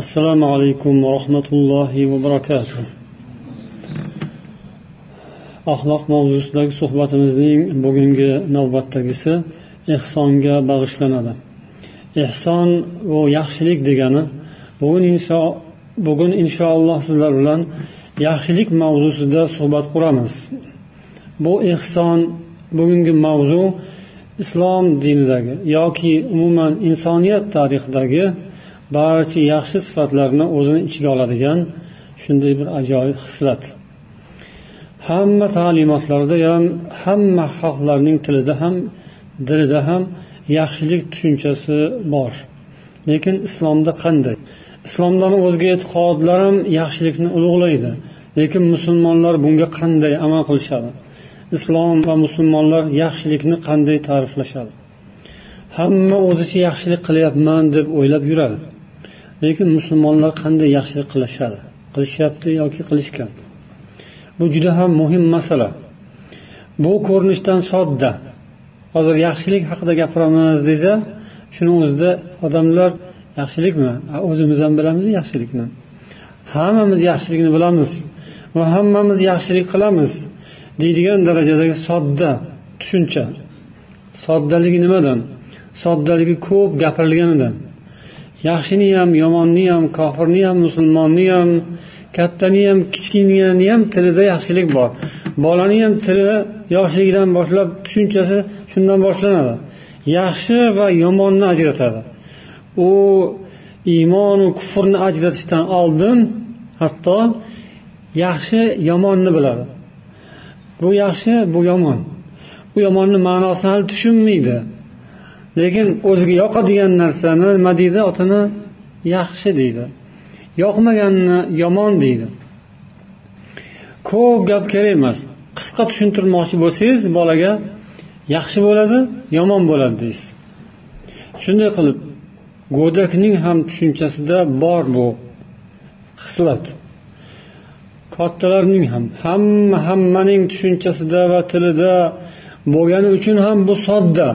assalomu alaykum va rahmatullohi va barakatuh. Axloq mavzusidagi suhbatimizning bugungi navbatdagisi ehsonga bag'ishlanadi. Ehson bu yaxshilik degani bugun inso bugun inshaalloh sizlar bilan yaxshilik mavzusida suhbat quramiz. Bu ehson bugungi mavzu islom dinidagi yoki umuman insoniyat tarixidagi barcha yaxshi sifatlarni o'zini ichiga oladigan shunday bir ajoyib xislat. Hamma ta'limotlarda ham hamma xalqlarning tilida ham dilida ham yaxshilik tushunchasi bor. Lekin islomda qanday? Islomdan o'zga e'tiqodlar ham yaxshilikni ulug'laydi. Lekin musulmonlar bunga qanday amal qilishadi? Islom va musulmonlar yaxshilikni qanday ta'riflashadi? Hamma o'zicha yaxshilik qilyapman deb o'ylab yuradi. Lekin musulmonlar qanday yaxshilik qilishadi? Qilishyapti yoki qilishgan? Bu juda ham muhim masala. Bu ko'rinishdan sodda. Hozir yaxshilik haqida gapiramiz desa shuni o'zida odamlar yaxshilikmi? O'zimiz ham bilamiz yaxshilikni. Hammamiz yaxshilikni bilamiz va hammamiz yaxshilik qilamiz deydigan darajadagi sodda tushuncha. Soddaligi nimadan? Soddaligi ko'p gapirilganidan. Yaxshini ham yomonni ham kofirni ham musulmonni ham kattani ham kichkinani ham tilida yaxshilik bor. Bolani ham tili yoshligidan boshlab tushunchasi shundan boshlanadi. Yaxshi va yomonni ajratadi. U iymonu kufrni ajratishdan oldin hatto yaxshi yomonni biladi. Bu yaxshi bu yomon. Bu yomonni ma'nosini hali tushunmaydi. Lekin o'ziga yoqadigan narsani nima deydi otini yaxshi deydi. Yoqmaganni yomon deydi. Ko'p gap kerak emas. Qisqa tushuntirmoqchi bo'lsangiz bolaga yaxshi bo'ladi yomon bo'ladi deysiz. Shunday qilib go'dakning ham tushunchasida bor bu xislat. Kattalarning ham hamma hammaning tushunchasida va tilida bo'lgani uchun ham bu sodda.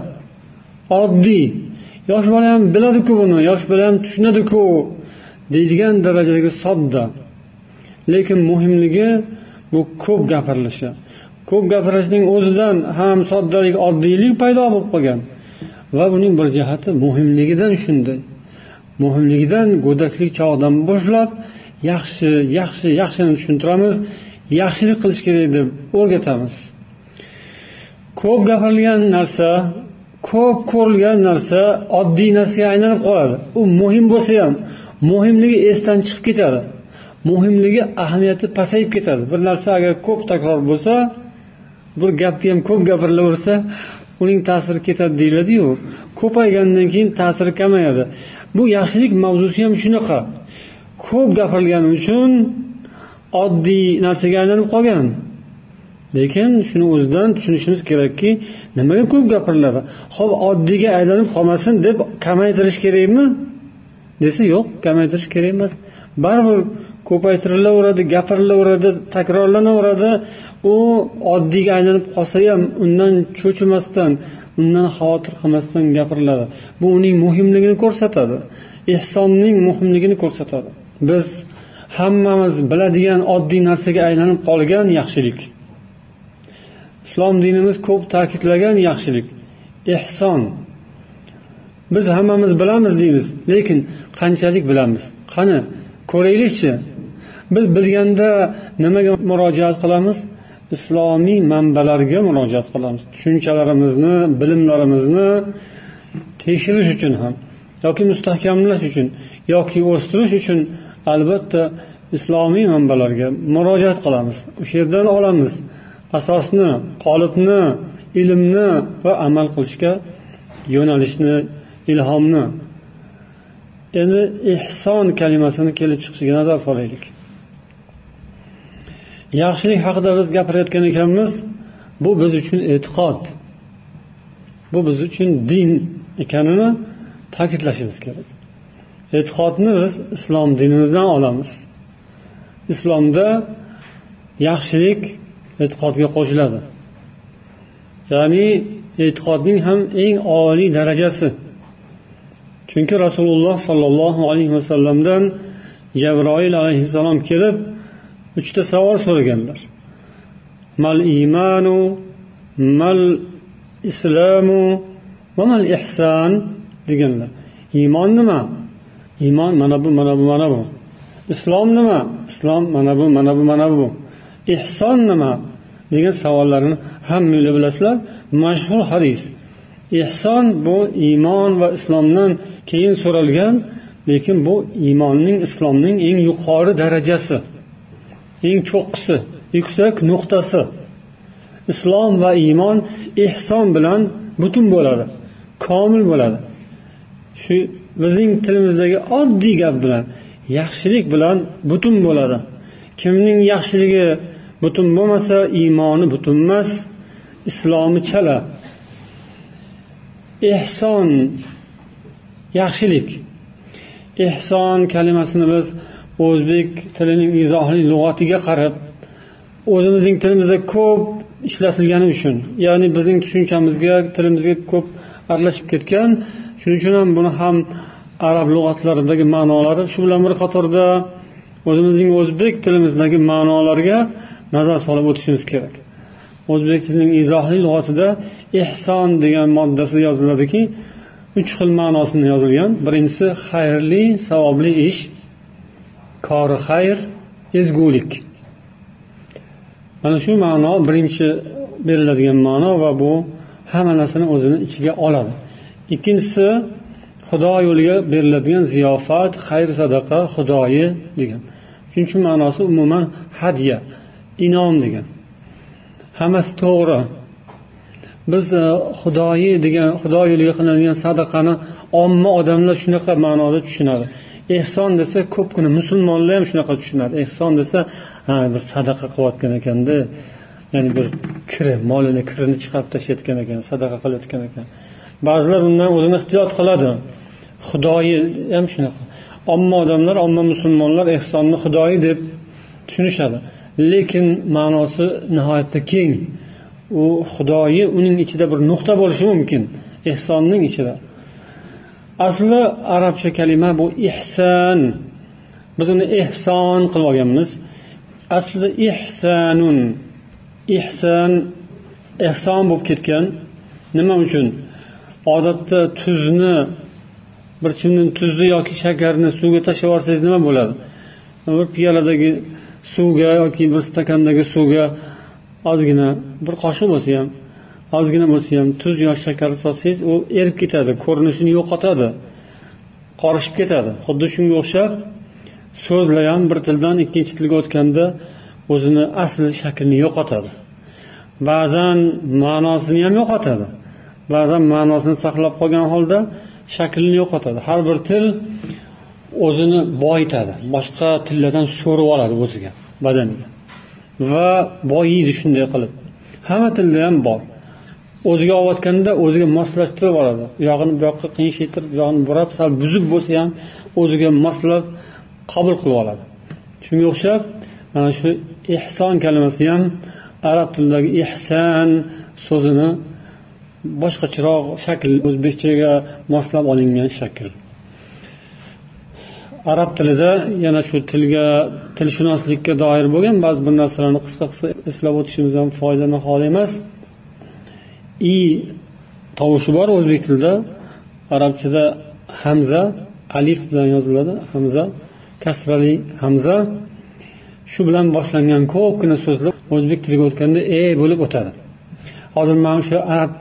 Oddiy. Yosh bola ham biladiku buni yosh bola ham tushunadiku deydigan darajadagi sodda. Lekin muhimligi bu ko'p gapirilishi. Ko'p gapirishning o'zidan ham soddalik oddiylik paydo bo'lib qolgan. Va buning bir jihati muhimligidan shunday muhimligidan go'daklik chog'idan boshlab yaxshi yaxshi yaxshini tushuntiramiz yaxshilik qilish kerak deb o'rgatamiz. Ko'p gapirilgan narsa ko'p ko'rilgan narsa oddiy narsaga aylanib qoladi. U muhim bo'lsa ham muhimligi esdan chiqib ketadi. Muhimligi ahamiyati pasayib ketadi. Bir narsa agar ko'p takror bo'lsa bir gapni ham ko'p gapirilaversa uning ta'siri ketadi deyiladiyu. Ko'paygandan keyin ta'siri kamayadi. Bu yaxshilik mavzusi ham shunaqa. Ko'p gapirilgani uchun oddiy narsaga aylanib qolgan. Lekin shuni o'zidan tushunishimiz kerakki nimaga ko'p gapiriladi ho'p oddiyga aylanib qolmasin deb kamaytirish kerakmi? Desa yo'q kamaytirish kerak emas. Baribir ko'paytirilaveradi gapirilaveradi takrorlanaveradi. U oddiyga aylanib qolsa ham undan cho'chimasdan undan xavotir qilmasdan gapiriladi. Bu uning muhimligini ko'rsatadi. Ehsonning muhimligini ko'rsatadi. Biz hammamiz biladigan oddiy narsaga aylanib qolgan yaxshilik. Islom dinimiz ko'p ta'kidlagan yaxshilik ehson biz hammamiz bilamiz deymiz lekin qanchalik bilamiz? Qani ko'raylikchi. Biz bilganda nimaga murojaat qilamiz? Islomiy manbalarga murojaat qilamiz. Tushunchalarimizni bilimlarimizni tekshirish uchun ham yoki mustahkamlash uchun yoki o'stirish uchun albatta islomiy manbalarga murojaat qilamiz. O'sha yerdan olamiz. Asosni qolipni ilmni va amal qilishga yo'nalishni ilhomni. Endi ehson kalimasini kelib chiqishiga nazar solaylik. Yaxshilik haqida biz gapirayotgan ekanmiz bu biz uchun e'tiqod bu biz uchun din ekanini ta'kidlashimiz kerak. E'tiqodni biz islom dinimizdan olamiz. Islomda yaxshilik e'tiqodga qo'shiladi. Ya'ni e'tiqodning ham eng oliy darajasi. Chunki rasululloh sollallohu alayhi vasallamdan jabroil alayhissalom kelib uchta savol so'raganlar. Mal iymanu mal islamu va mal ihson deganlar. Iymon nima? Iymon mana bu mana bu mana bu. Islom nima? Islom mana bu mana bu mana bu. Ehson nima? Degan savollarni hammanglar bilasizlar. Mashhur hadis. Ehson bu iymon va islomdan keyin so'ralgan lekin bu iymonning islomning eng yuqori darajasi eng cho'qqisi yuksak nuqtasi. Islom va iymon ehson bilan butun bo'ladi komil bo'ladi. Shu bizning tilimizdagi oddiy gap bilan yaxshilik bilan butun bo'ladi. Kimning yaxshiligi butun bo'lmasa iymoni butun emas islomi chala. Ehson yaxshilik. Ehson kalimasini biz o'zbek tilining izohli lug'atiga qarab o'zimizning tilimizda ko'p ishlatilgani uchun ya'ni bizning tushunchamizga tilimizga ko'p aralashib ketgan shuning uchun ham buni ham arab lug'atlaridagi ma'nolari shu bilan bir qatorda o'zimizning o'zbek tilimizdagi ma'nolarga nazar solib o'tishimiz kerak. O'zbek tilining izohli lug'atida ehson degan moddasida yoziladiki uch xil ma'nosini yozilgan. Birinchisi xayrli savobli ish. Kori xayr ezgulik. Mana shu ma'no birinchi beriladigan ma'no va bu hamma narsani o'zini ichiga oladi. Ikkinchisi xudo yo'liga beriladigan ziyofat xayr sadaqa xudoyi degan. Uchinchi ma'nosi umuman hadya. Inom degan. Hammasi to'g'ri. Biz e, xudoyi degan xudo yo'liga qilinadigan sadaqani omma odamlar shunaqa ma'noda tushunadi. Ehson desa ko'pgina musulmonlar ham shunaqa tushunadi. Ehson desa ha bir sadaqa qilayotgan ekanda ya'ni bir kiri molini kirini chiqarib tashlayotgan ekan sadaqa qilayotgan ekan. Ba'zilar undan o'zini ehtiyot qiladi. Xudoyi ham shunaqa. Omma odamlar omma musulmonlar ehsonni xudoyi deb tushunishadi. Lekin ma'nosi nihoyatda keng. U xudoyi uning ichida bir nuqta bo'lishi mumkin. Ehsonning ichida. Asli arabcha kalima bu ihson biz uni ehson qilib olganmiz. Asli ihsanun. Ihson ehson bo'lib ketgan nima uchun? Odatda tuzni bir chimdim tuzni yoki shakarni suvga tashlab yuborsangiz nima bo'ladi? Bir piyoladagi suvga yoki bir stakandagi suvga ozgina bir qoshiq bo'lsa ham ozgina bo'lsa ham tuz yo shakar solsangiz u erib ketadi ko'rinishini yo'qotadi qorishib ketadi. Xuddi shunga o'xshab so'zlar ham bir tildan ikkinchi tilga o'tganda o'zini asli shaklini yo'qotadi. Ba'zan ma'nosini ham yo'qotadi. Ba'zan ma'nosini saqlab qolgan holda shaklini yo'qotadi. Har bir til o'zini boyitadi. Boshqa tillardan so'rib oladi o'ziga badaniga. Va boyiydi shunday qilib. Hamma tilda ham bor. O'ziga olayotganda o'ziga moslashtirib oladi. U yog'ini bu yoqqa qiyinshaytirib bu yog'ini burab sal buzib bo'lsa ham o'ziga moslab qabul qilib oladi. Shunga o'xshab mana shu ehson kalimasi ham arab tilidagi ehson so'zini boshqacharoq shakl o'zbekchaga moslab olingan shakl. Arab tilida yana shu tilga tilshunoslikka doir bo'lgan ba'zi bir narsalarni qisqa qisqa eslab o'tishimiz ham foyda nihol emas i tovushi bor o'zbek tilida. Arabchada hamza alif bilan yoziladi. Hamza kasrali hamza. Shu bilan boshlangan ko'pgina so'zlar o'zbek tiliga o'tganda e bo'lib o'tadi. Hozir mana shu arab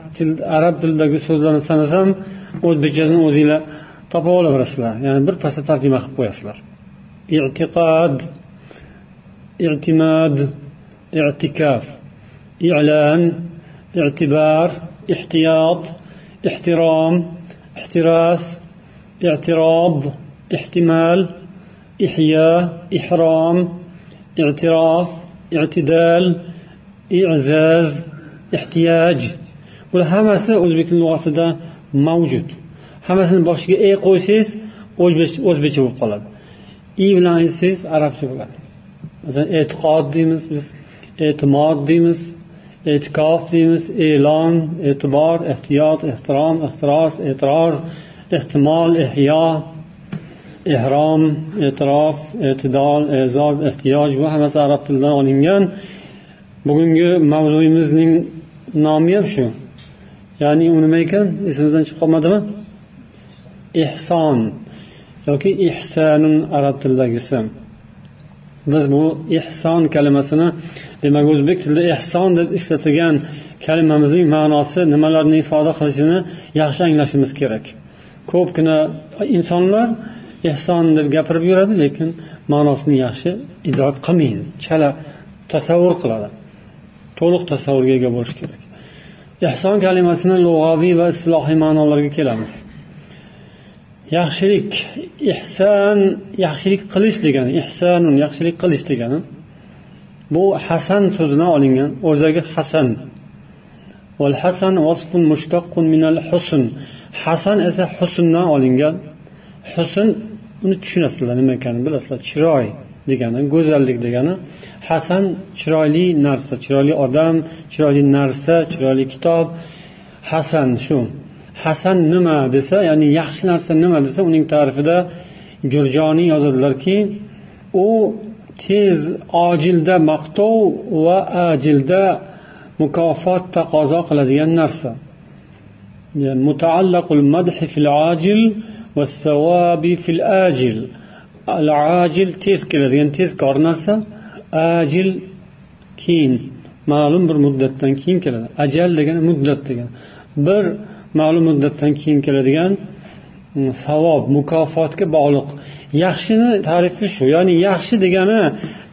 arab tilidagi so'zlarni sanasam o'zbekchasini o'zinglar topib olaverasizlar ya'ni bir pasda tarjima qilib qo'yasizlar i'tiqod i'timod i'tikof i'lon i'tibor ehtiyot ehtirom ehtiros e'tirob ehtimol ihyo ihrom i'tirof i'tidal i'zaz ehtiyoj bular hammasi o'zbek lug'atida mavjud hammasini boshiga e qo'ysangiz o'zbekcha bo'lib qoladi. E I bilan aytsangiz arabcha bo'ladi. Masalan e'tiqod deymiz biz e'timod deymiz e'tikof deymiz e'lon e'tibor ehtiyot ehtirom ehtiros e'tiroz ehtimol ehyo ehrom e'tirof e'tidol e'zoz ehtiyoj bu hammasi arab tilidan olingan. Bugungi mavzuyimizning nomi ham shu. Ya'ni u nima ekan? Esimizdan chiqib qolmadimi? Ehson yoki ihsanun arab tilidagisi. Biz bu ehson kalimasini demak o'zbek tilida ehson deb ishlatilgan kalimamizning ma'nosi nimalarni ifoda qilishini yaxshi anglashimiz kerak. Ko'pgina insonlar ehson deb gapirib yuradi lekin ma'nosini yaxshi idrok qilmaydi. Chala tasavvur qiladi. To'liq tasavvurga ega bo'lish kerak. Ehson kalimasini lug'aviy va islohiy ma'nolarga kelamiz. Yaxshilik ihson yaxshilik qilish degani ihsonun yaxshilik qilish degani bu hasan so'zidan olingan o'zagi hasan. Hasan hasan esa husndan olingan. Husn uni tushunasizlar nima ekanini bilasizlar chiroy degani go'zallik degani. Hasan chiroyli narsa chiroyli odam chiroyli narsa chiroyli kitob. Hasan shu. Hasan nima desa ya'ni yaxshi narsa nima desa uning ta'rifida jurjoniy yozadilarki u tez ojilda maqtov va ajilda mukofot taqozo qiladigan narsa. Mutaallaqul madhi fil ajil va savabi fil ajil. Al ajil tez keladigan tezkor narsa ajil keyin ma'lum bir muddatdan keyin keladi. Ajal degani muddat degani. Bir ma'lum muddatdan keyin keladigan mm, savob mukofotga bog'liq. Yaxshini tarifi shu ya'ni yaxshi degani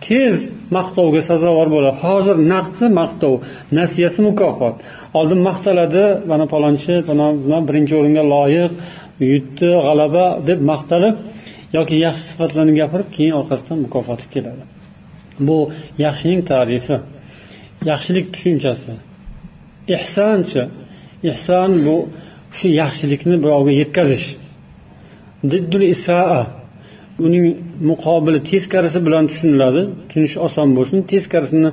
tez maqtovga sazovor bo'ladi. Hozir naqdi maqtov nasiyasi mukofot. Oldin maqtaladi mana palonchi birinchi o'ringa loyiq yutdi g'alaba deb maqtalib yoki yaxshi sifatlarni gapirib keyin orqasidan mukofoti keladi. Bu yaxshining tarifi yaxshilik tushunchasi ehsonchi ehson bu shu yaxshilikni birovga yetkazish. Diddul isaa uning muqobili teskarisi bilan tushuniladi. Tushunish oson bo'lsin. Teskarisini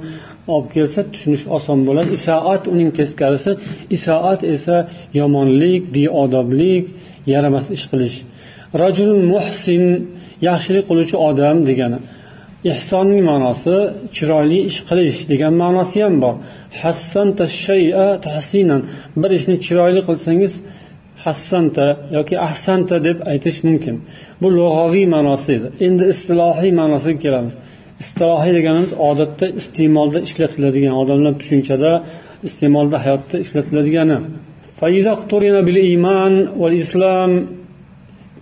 olib kelsa tushunish oson bo'ladi. Isoat uning teskarisi isoat esa yomonlik beodoblik yaramas ish qilish. Rajul muhsin yaxshilik qiluvchi odam degani. Ehsonning ma'nosi chiroyli ish qilish degan ma'nosi ham bor. Hassanta shay'a tahsinan. Bir ishni chiroyli qilsangiz hassanta yoki ahsanta deb aytish mumkin. Bu lug'aviy ma'nosi edi. Endi istilohiy ma'nosiga kelamiz. Istilohiy deganimiz odatda iste'molda ishlatiladigan odamlar tushunchada iste'molda hayotda ishlatiladigani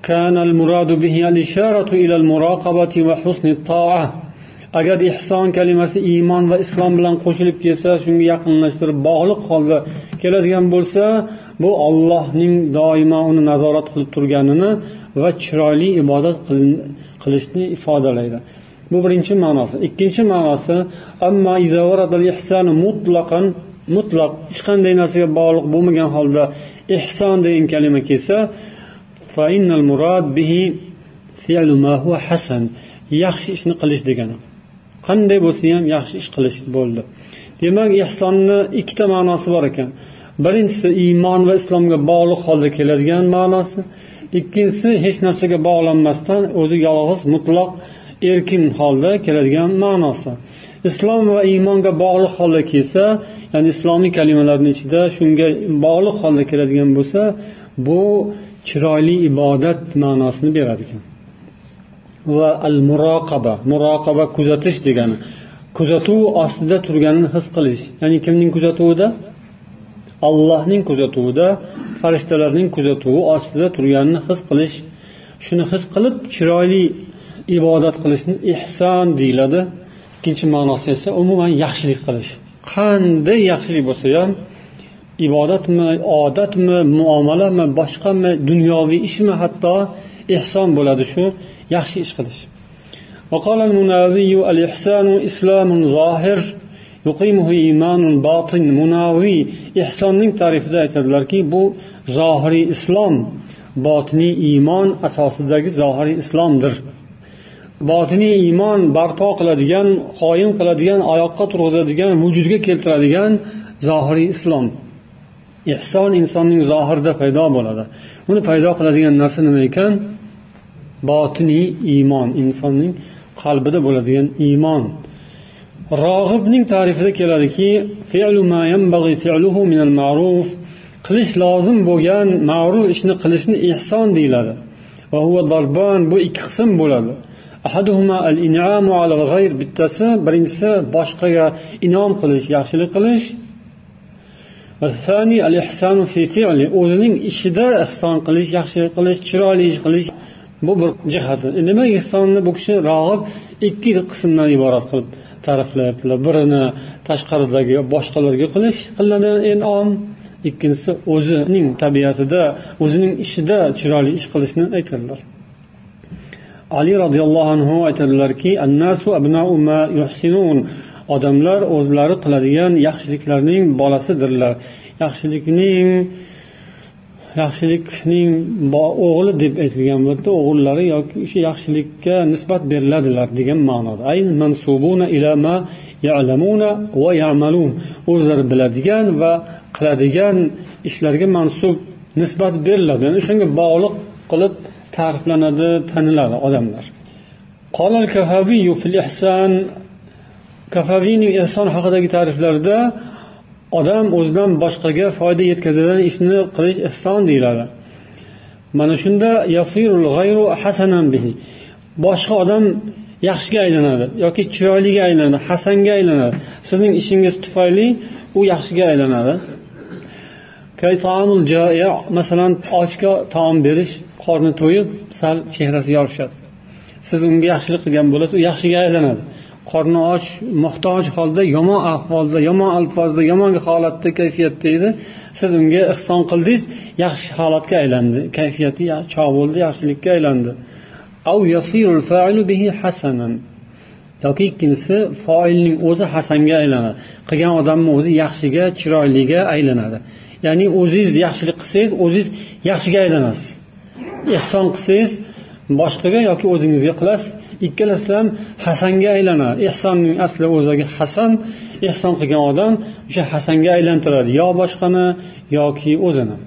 كان المراد به الإشارة إلى المراقبة وحسن الطاعة agar ehson kalimasi iymon va islom bilan qo'shilib kelsa shunga yaqinlashtirib bog'liq holda keladigan bo'lsa bu ollohning doimo uni nazorat qilib turganini va chiroyli ibodat qilishni ifodalaydi bu birinchi ma'nosi ikkinchi ma'nosi mutlaq hech qanday narsaga bog'liq bo'lmagan holda ehson degan kalima kelsa yaxshi ishni qilish degani. Qanday bo'lsa ham yaxshi ish qilish bo'ldi. Demak ehsonni ikkita ma'nosi bor ekan. Birinchisi iymon va islomga bog'liq holda keladigan ma'nosi. Ikkinchisi hech narsaga bog'lanmasdan o'zi yolg'iz mutloq erkin holda keladigan ma'nosi. Islom va iymonga bog'liq holda kelsa ya'ni islomiy kalimalarni ichida shunga bog'liq holda keladigan bo'lsa bu chiroyli ibodat ma'nosini berar ekan. Va al muroqaba muroqaba kuzatish degani kuzatuv ostida turganini his qilish. Ya'ni kimning kuzatuvida? Allohning kuzatuvida farishtalarning kuzatuvi ostida turganini his qilish. Shuni his qilib chiroyli ibodat qilishni ehson deyiladi. Ikkinchi ma'nosi esa umuman yaxshilik qilish. Qanday yaxshilik bo'lsa ham ibodatmi odatmi muomalami boshqami dunyoviy ishmi hatto ehson bo'ladi shu yaxshi ish qilish وقال المناوي الإحسان إسلام ظاهر يقيمه إيمان باطن مناوي إحسانning ta'rifida aytadilarki bu zohiriy islom botiniy iymon asosidagi zohiriy islomdir botiniy iymon barpo qiladigan qoyim qiladigan oyoqqa turg'izadigan vujudga keltiradigan zohiriy islom Ehson insonning zohirida paydo bo'ladi. Uni paydo qiladigan narsa nima ekan? Botiniy iymon insonning qalbida bo'ladigan iymon. Rog'ibning ta'rifida keladiki qilish lozim bo'lgan ma'ruf ishni qilishni ehson deyiladi. Bu ikki qism bo'ladi. Bittasi birinchisi boshqaga inom qilish yaxshilik qilish. O'zining ishida ehson qilish yaxshi qilish chiroyli ish qilish bu bir jihati e, nima ehsonni bu kishi rog'ib ikki qismdan iborat qilib ta'riflayaptilar. Birini tashqaridagi boshqalarga qilish qilinadi inom ikkinchisi o'zining tabiatida o'zining ishida chiroyli ish qilishni aytadilar. Ali roziyallohu anhu aytadilarki odamlar o'zlari qiladigan yaxshiliklarning bolasidirlar. Yaxshilikning yaxshilikning o'g'li deb aytilgan bo'lsa o'g'illari yoki o'sha yaxshilikka nisbat beriladilar degan ma'noda. O'zlari biladigan va qiladigan ishlarga mansub nisbat beriladi. Ya'ni o'shanga bog'liq qilib ta'riflanadi taniladi odamlar. Kafavini ehson haqidagi ta'riflarida odam o'zidan boshqaga foyda yetkazadigan ishni qilish ehson deyiladi. Mana shunda boshqa odam yaxshiga aylanadi yoki chiroyliga aylanadi hasanga aylanadi. Sizning ishingiz tufayli u yaxshiga aylanadi. Masalan ochga taom berish qorni to'yib sal chehrasi yorishadi. Siz unga yaxshilik qilgan bo'lasiz u yaxshiga aylanadi. Qorni och muhtoj holda yomon ahvolda yomon alfozda yomon holatda kayfiyatda edi siz unga ehson qildingiz yaxshi holatga aylandi. Kayfiyati chog' bo'ldi yaxshilikka aylandi. Yoki ikkinchisi foilning o'zi hasanga aylanadi. Qilgan odamni o'zi yaxshiga chiroyliga aylanadi. Ya'ni o'zingiz yaxshilik qilsangiz o'zingiz yaxshiga aylanasiz. Ehson qilsangiz boshqaga yoki o'zingizga qilasiz. Ikkalasi ham hasanga aylanadi ehsonning asli o'zagi hasan ehson qilgan odam o'sha hasanga aylantiradi. Yo boshqani yoki o'zini.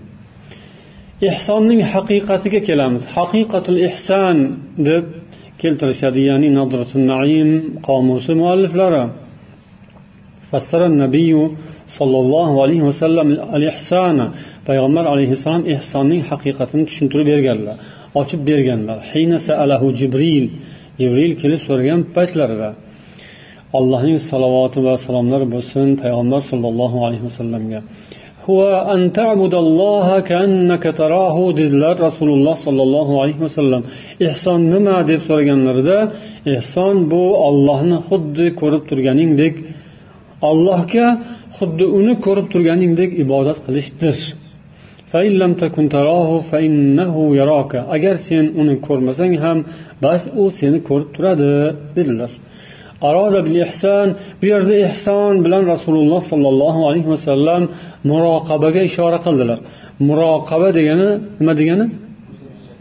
Ehsonning haqiqatiga kelamiz. Haqiqatul ehson deb keltirishadi ya'ni nadratul naim qomusi mualliflari. Fassara nabiyu sollallohu alayhi vasallam al ihsona payg'ambar alayhissalom ehsonning haqiqatini tushuntirib berganlar ochib berganlar. Jibril. Jibril kelib so'ragan paytlarida allohning salovati va salomlari bo'lsin payg'ambar sollallohu alayhi vasallamga. Dedilar rasululloh sollallohu alayhi vasallam. Ehson nima deb so'raganlarida ehson bu ollohni xuddi ko'rib turganingdek allohga xuddi uni ko'rib turganingdek ibodat qilishdir. Agar sen uni ko'rmasang ham bas u seni ko'rib turadi dedilar. Aroda bil ihson bu yerda ehson bilan rasululloh sollallohu alayhi vasallam muroqabaga ishora qildilar. Muroqaba degani nima degani?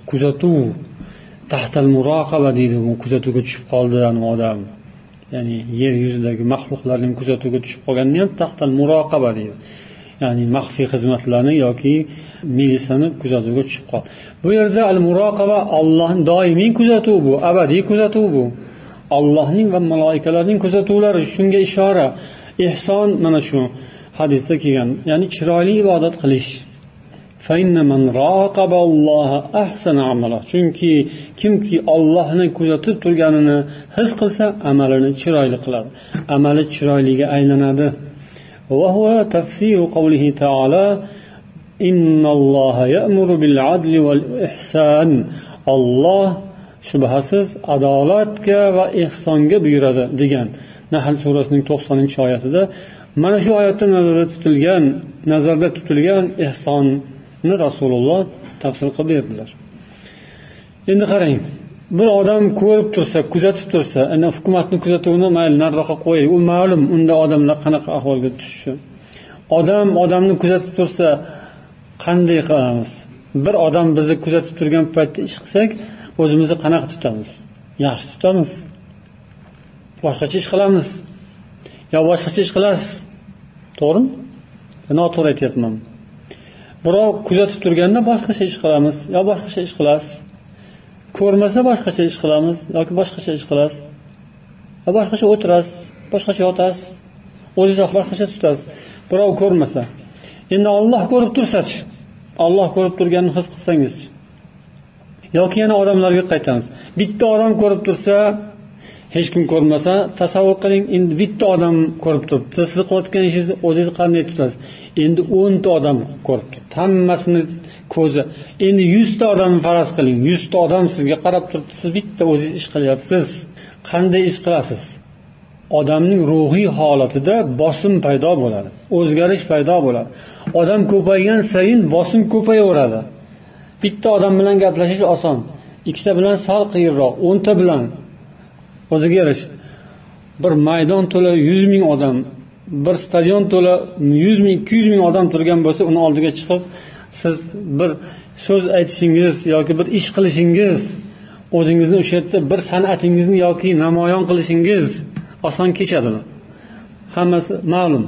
Kuzatuv. Tahtal muroqaba deydi kuzatuvga tushib qoldi odam. Ya'ni yer yuzidagi maxluqlarning kuzatuvga tushib qolganini ham tahtal muroqaba deydi. Ya'ni maxfiy xizmatlarni yoki militsiyani kuzatuvga tushib qoldi. Bu yerda al muroqaba olloh doimiy kuzatuv bu abadiy kuzatuv bu. Allohning va maloikalarning kuzatuvlari shunga ishora. Ehson mana shu hadisda kelgan ya'ni chiroyli ibodat qilish. Chunki kimki ollohni kuzatib turganini his qilsa amalini chiroyli qiladi. Amali chiroyliga aylanadi. وهو تفسير قوله تعالى إن الله يأمر بالعدل والإحسان الله shubhasiz adolatga va ehsonga buyuradi degan nahl surasining to'qsoninchi oyatida mana shu oyatda nazarda tutilgan nazarda tutilgan ehsonni rasululloh tafsir qilib berdilar endi qarang Bir odam ko'rib tursa kuzatib tursa ana hukumatni kuzatuvini mayli nariroqqa qo'yay. U ma'lum unda odamlar qanaqa ahvolga tushishi. Odam odamni kuzatib tursa qanday qilamiz? Bir odam bizni kuzatib turgan paytda ish qilsak o'zimizni qanaqa tutamiz? Yaxshi tutamiz. Boshqacha ish qilamiz. Yo boshqacha ish qilasiz. To'g'rimi? Noto'g'ri aytyapman. Birov kuzatib turganda boshqacha ish qilamiz yo boshqacha ish qilasiz. Ko'rmasa boshqacha ish qilamiz yoki boshqacha ish qilasiz. Va boshqacha o'tirasiz boshqacha yotasiz o'zingizni boshqacha tutasiz. Birov ko'rmasa endi olloh ko'rib tursachi olloh ko'rib turganini his qilsangizchi yoki yana odamlarga qaytamiz. Bitta odam ko'rib tursa hech kim ko'rmasa tasavvur qiling endi bitta odam ko'rib turibdi. Sizni qilayotgan ishingizni o'zingiz qanday tutasiz? Endi o'nta odam ko'rib turibdi hammasini ko'zi. Endi yuzta odamni faraz qiling. Yuzta odam sizga qarab turibdi. Siz bitta o'zingiz ish qilyapsiz. Qanday ish qilasiz? Odamning ruhiy holatida bosim paydo bo'ladi. O'zgarish paydo bo'ladi. Odam ko'paygan sayin bosim ko'payaveradi. Bitta odam bilan gaplashish oson. Ikkita bilan sal qiyinroq. O'nta bilan. O'ziga yarasha bir maydon to'la yuz ming odam bir stadion to'la yuz ming ikki yuz ming odam turgan bo'lsa uni oldiga chiqib siz bir so'z aytishingiz yoki bir ish qilishingiz o'zingizni o'sha yerda bir san'atingizni yoki namoyon qilishingiz oson kechadi. Hammasi ma'lum.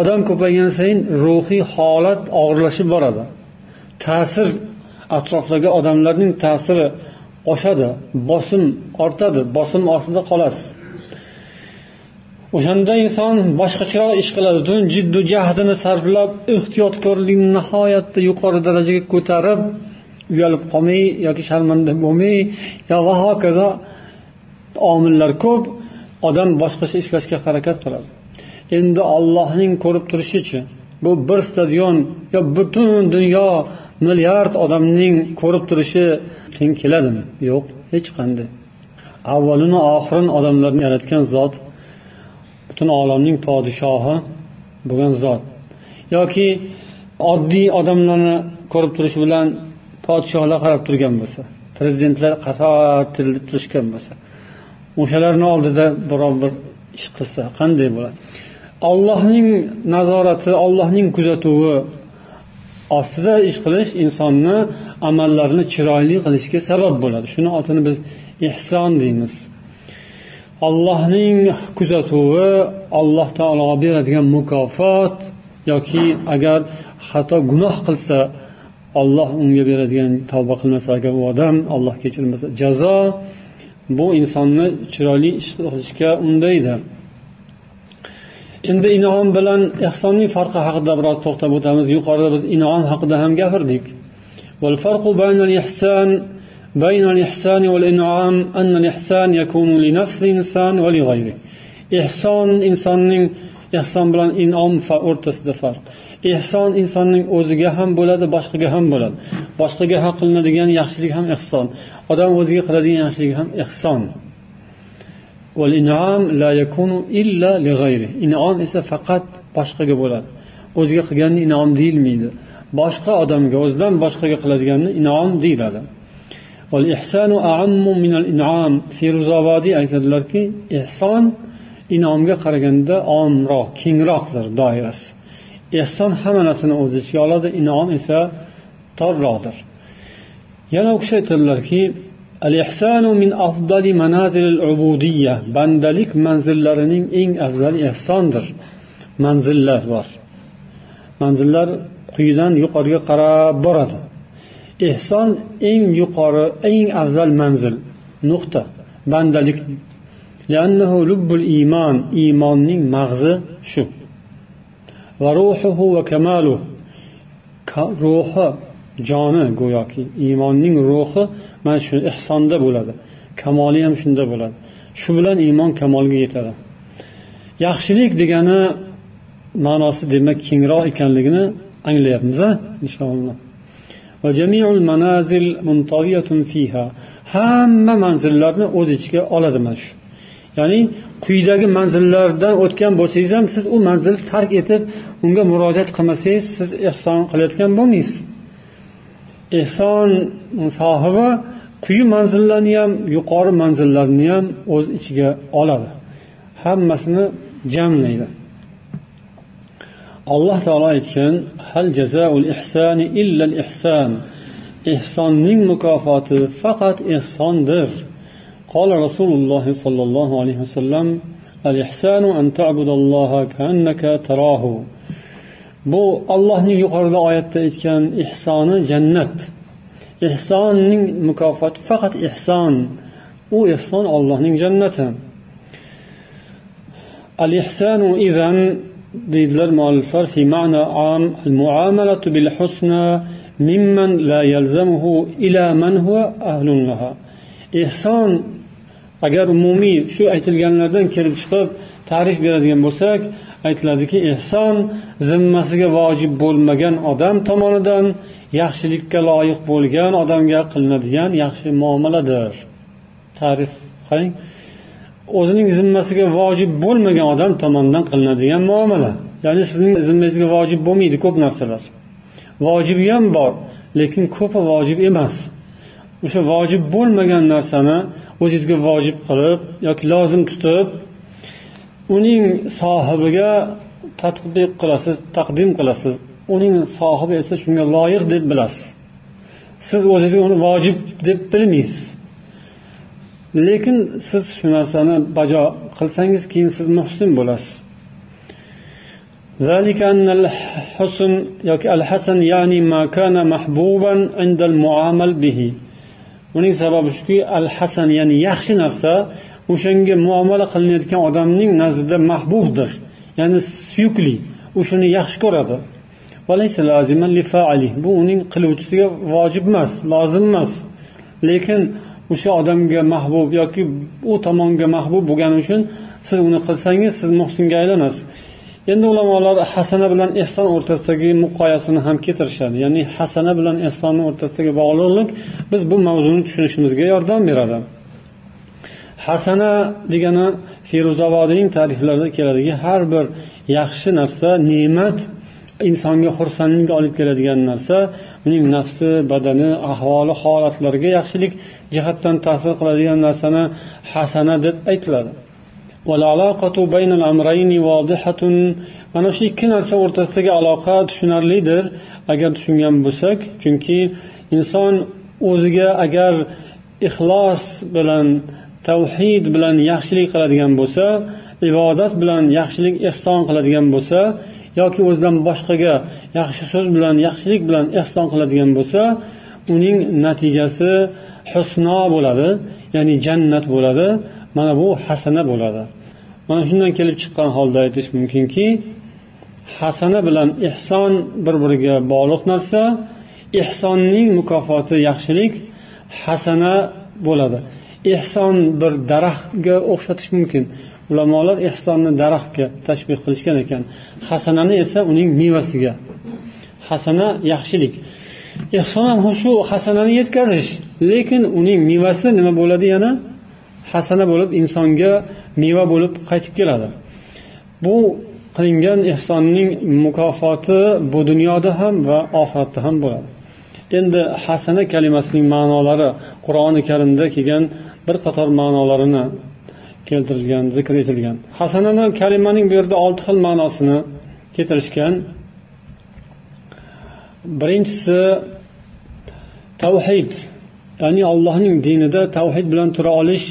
Odam ko'paygan sayin ruhiy holat og'irlashib boradi. Ta'sir atrofdagi odamlarning ta'siri oshadi bosim ortadi bosim ostida qolasiz. O'shanda inson boshqacharoq ish qiladi. Butun jiddu jahdini sarflab ehtiyotkorlikni nihoyatda yuqori darajaga ko'tarib uyalib qolmay yoki sharmanda bo'lmay yo va hokazo omillar ko'p odam boshqacha ishlashga harakat qiladi. Endi ollohning ko'rib turishichi bu bir stadion yo butun dunyo milliard odamning ko'rib turishi teng keladimi? Yo'q hech qanday. Avvalini oxirini odamlarni yaratgan zot butun olamning podshohi bo'lgan zot. Yoki oddiy odamlarni ko'rib turish bilan podshohlar qarab turgan bo'lsa prezidentlar qator tirilib turishgan bo'lsa o'shalarni oldida biror bir ish qilsa qanday bo'ladi? Ollohning nazorati ollohning kuzatuvi ostida ish qilish insonni amallarini chiroyli qilishga sabab bo'ladi. Shuni otini biz ehson deymiz. Allohning kuzatuvi alloh taolo beradigan mukofot yoki agar xato gunoh qilsa olloh unga beradigan tavba qilmasa agar u odam alloh kechirmasa jazo bu insonni chiroyli ish qilishga undaydi. Endi inom bilan ehsonning farqi haqida biroz to'xtab o'tamiz. Yuqorida biz inom haqida ham gapirdik. بين الإحسان والإنعام أن الإحسان يكون لنفس الإنسان ولغيره إحسان إنسانning ehson bilan inom o'rtasida farq ehson insonning o'ziga ham bo'ladi boshqaga ham bo'ladi boshqaga haq qilinadigan yaxshilik ham ehson odam o'ziga qiladigan yaxshilik ham ehson inom esa faqat boshqaga bo'ladi o'ziga qilganni inom deyilmaydi boshqa odamga o'zidan boshqaga qiladiganni inom deyiladi Feruzobodiy aytadilarki ehson inomga qaraganda omroq kengroqdir doirasi. ehson hamma narsani o'z ichiga oladi inom esa torroqdir. Yana u kishi aytadilarki bandalik manzillarining eng afzali ehsondir manzillar bor. Manzillar quyidan yuqoriga qarab boradi. Ehson eng yuqori eng afzal manzil. Nuqta. Bandalik. Iymon iymonning mag'zi shu. Va ruhuhu va kamalu. Ruhi joni go'yoki. Iymonning ruhi mana shu ehsonda bo'ladi. Kamoli ham shunda bo'ladi. Shu bilan iymon kamolga yetadi. Yaxshilik degani ma'nosi demak kengroq ekanligini anglayapmiz a inshaalloh hamma manzillarni o'z ichiga oladi mana shu. Ya'ni quyidagi manzillardan o'tgan bo'lsangiz ham siz u manzilni tark etib unga murojaat qilmasangiz siz ehson qilayotgan bo'lmaysiz. Ehson sohibi quyi manzillarni ham yuqori manzillarni ham o'z ichiga oladi. Hammasini jamlaydi. Alloh taolo aytgan hal jazaul ihsani illal ihson ehsonning mukofoti faqat ehsondir قال رسول الله صلى الله عليه وسلم الإحسان أن تعبد الله كأنك تراه bu ollohning yuqorida oyatda aytgan ehsoni jannat ehsonning mukofoti faqat ehson u ehson ollohning jannati al ihsonu izan deydilar mualliflar fi ma'na am al muamalatu bil husna mimman la yalzamuhu ila man huwa ahlun laha. Ehson agar umumiy shu aytilganlardan kelib chiqib ta'rif beradigan bo'lsak aytiladiki ehson zimmasiga vojib bo'lmagan odam tomonidan yaxshilikka loyiq bo'lgan odamga qilinadigan yaxshi muomaladir. Ta'rif qarang o'zining zimmasiga vojib bo'lmagan odam tomonidan qilinadigan muomala. Ya'ni sizning zimmangizga vojib bo'lmaydi ko'p narsalar. Vojibi ham bor lekin ko'pi vojib emas. O'sha vojib bo'lmagan narsani o'zingizga vojib qilib yoki lozim tutib uning sohibiga tadbiq qilasiz taqdim qilasiz. Uning sohibi esa shunga loyiq deb bilasiz. Siz o'zingizga uni vojib deb bilmaysiz. lekin siz shu narsani bajo qilsangiz keyin siz muhsin bo'lasiz ذلك أن الحسن yoki الحسن يعني ما كان محبوبا عند المعامل به uning sababi shuki al hasan ya'ni yaxshi narsa o'shanga muomala qilinayotgan odamning nazdida mahbubdir ya'ni suyukli u shuni yaxshi ko'radi bu uning qiluvchisiga vojib emas lozim emas lekin o'sha odamga mahbub yoki u tomonga mahbub bo'lgani uchun siz uni qilsangiz siz muhsinga aylanasiz. Endi ulamolar hasana bilan ehson o'rtasidagi muqoyasini ham keltirishadi. Ya'ni hasana bilan ehsonni o'rtasidagi bog'liqlik biz bu mavzuni tushunishimizga yordam beradi. Hasana degani feruzobodiyning ta'riflarida keladiki har bir yaxshi narsa ne'mat insonga xursandlik olib keladigan narsa uning nafsi badani ahvoli holatlariga yaxshilik jihatdan ta'sir qiladigan narsani hasana deb aytiladi. Mana shu ikki narsa o'rtasidagi aloqa tushunarlidir agar tushungan bo'lsak. Chunki inson o'ziga agar ixlos bilan tavhid bilan yaxshilik qiladigan bo'lsa ibodat bilan yaxshilik ehson qiladigan bo'lsa yoki o'zidan boshqaga yaxshi so'z bilan yaxshilik bilan ehson qiladigan bo'lsa uning natijasi husno bo'ladi ya'ni jannat bo'ladi mana bu hasana bo'ladi. Mana shundan kelib chiqqan holda aytish mumkinki hasana bilan ehson bir biriga bog'liq narsa ehsonning mukofoti yaxshilik hasana bo'ladi. Ehson bir daraxtga o'xshatish mumkin. Ulamolar ehsonni daraxtga tashbih qilishgan ekan. Hasanani esa uning mevasiga hasana yaxshilik. Ehson ham shu hasanani yetkazish lekin uning mevasi nima bo'ladi? Yana hasana bo'lib insonga meva bo'lib qaytib keladi. Bu qilingan ehsonning mukofoti bu dunyoda ham va oxiratda ham bo'ladi. Endi hasana kalimasining ma'nolari qur'oni karimda kelgan bir qator ma'nolarini keltirilgan zikr etilgan. Hasanani kalimaning bu yerda olti xil ma'nosini keltirishgan birinchisi tavhid ya'ni allohning dinida tavhid bilan tura olish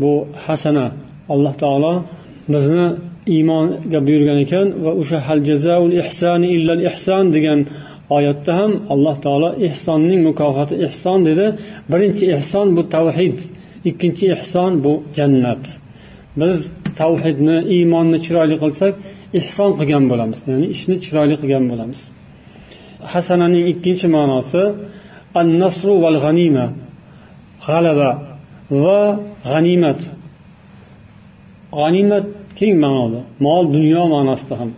bu hasana. Alloh taolo bizni iymonga buyurgan ekan va o'sha hal jazaul ihsani illal ihson degan oyatda ham alloh taolo ehsonning mukofoti ehson dedi. Birinchi ehson bu tavhid ikkinchi ehson bu jannat. Biz tavhidni iymonni chiroyli qilsak ehson qilgan bo'lamiz ya'ni ishni chiroyli qilgan bo'lamiz. Hasananing ikkinchi ma'nosi an nasru val g'anima g'alaba va g'animat. G'animat keng ma'noda mol dunyo ma'nosida ham.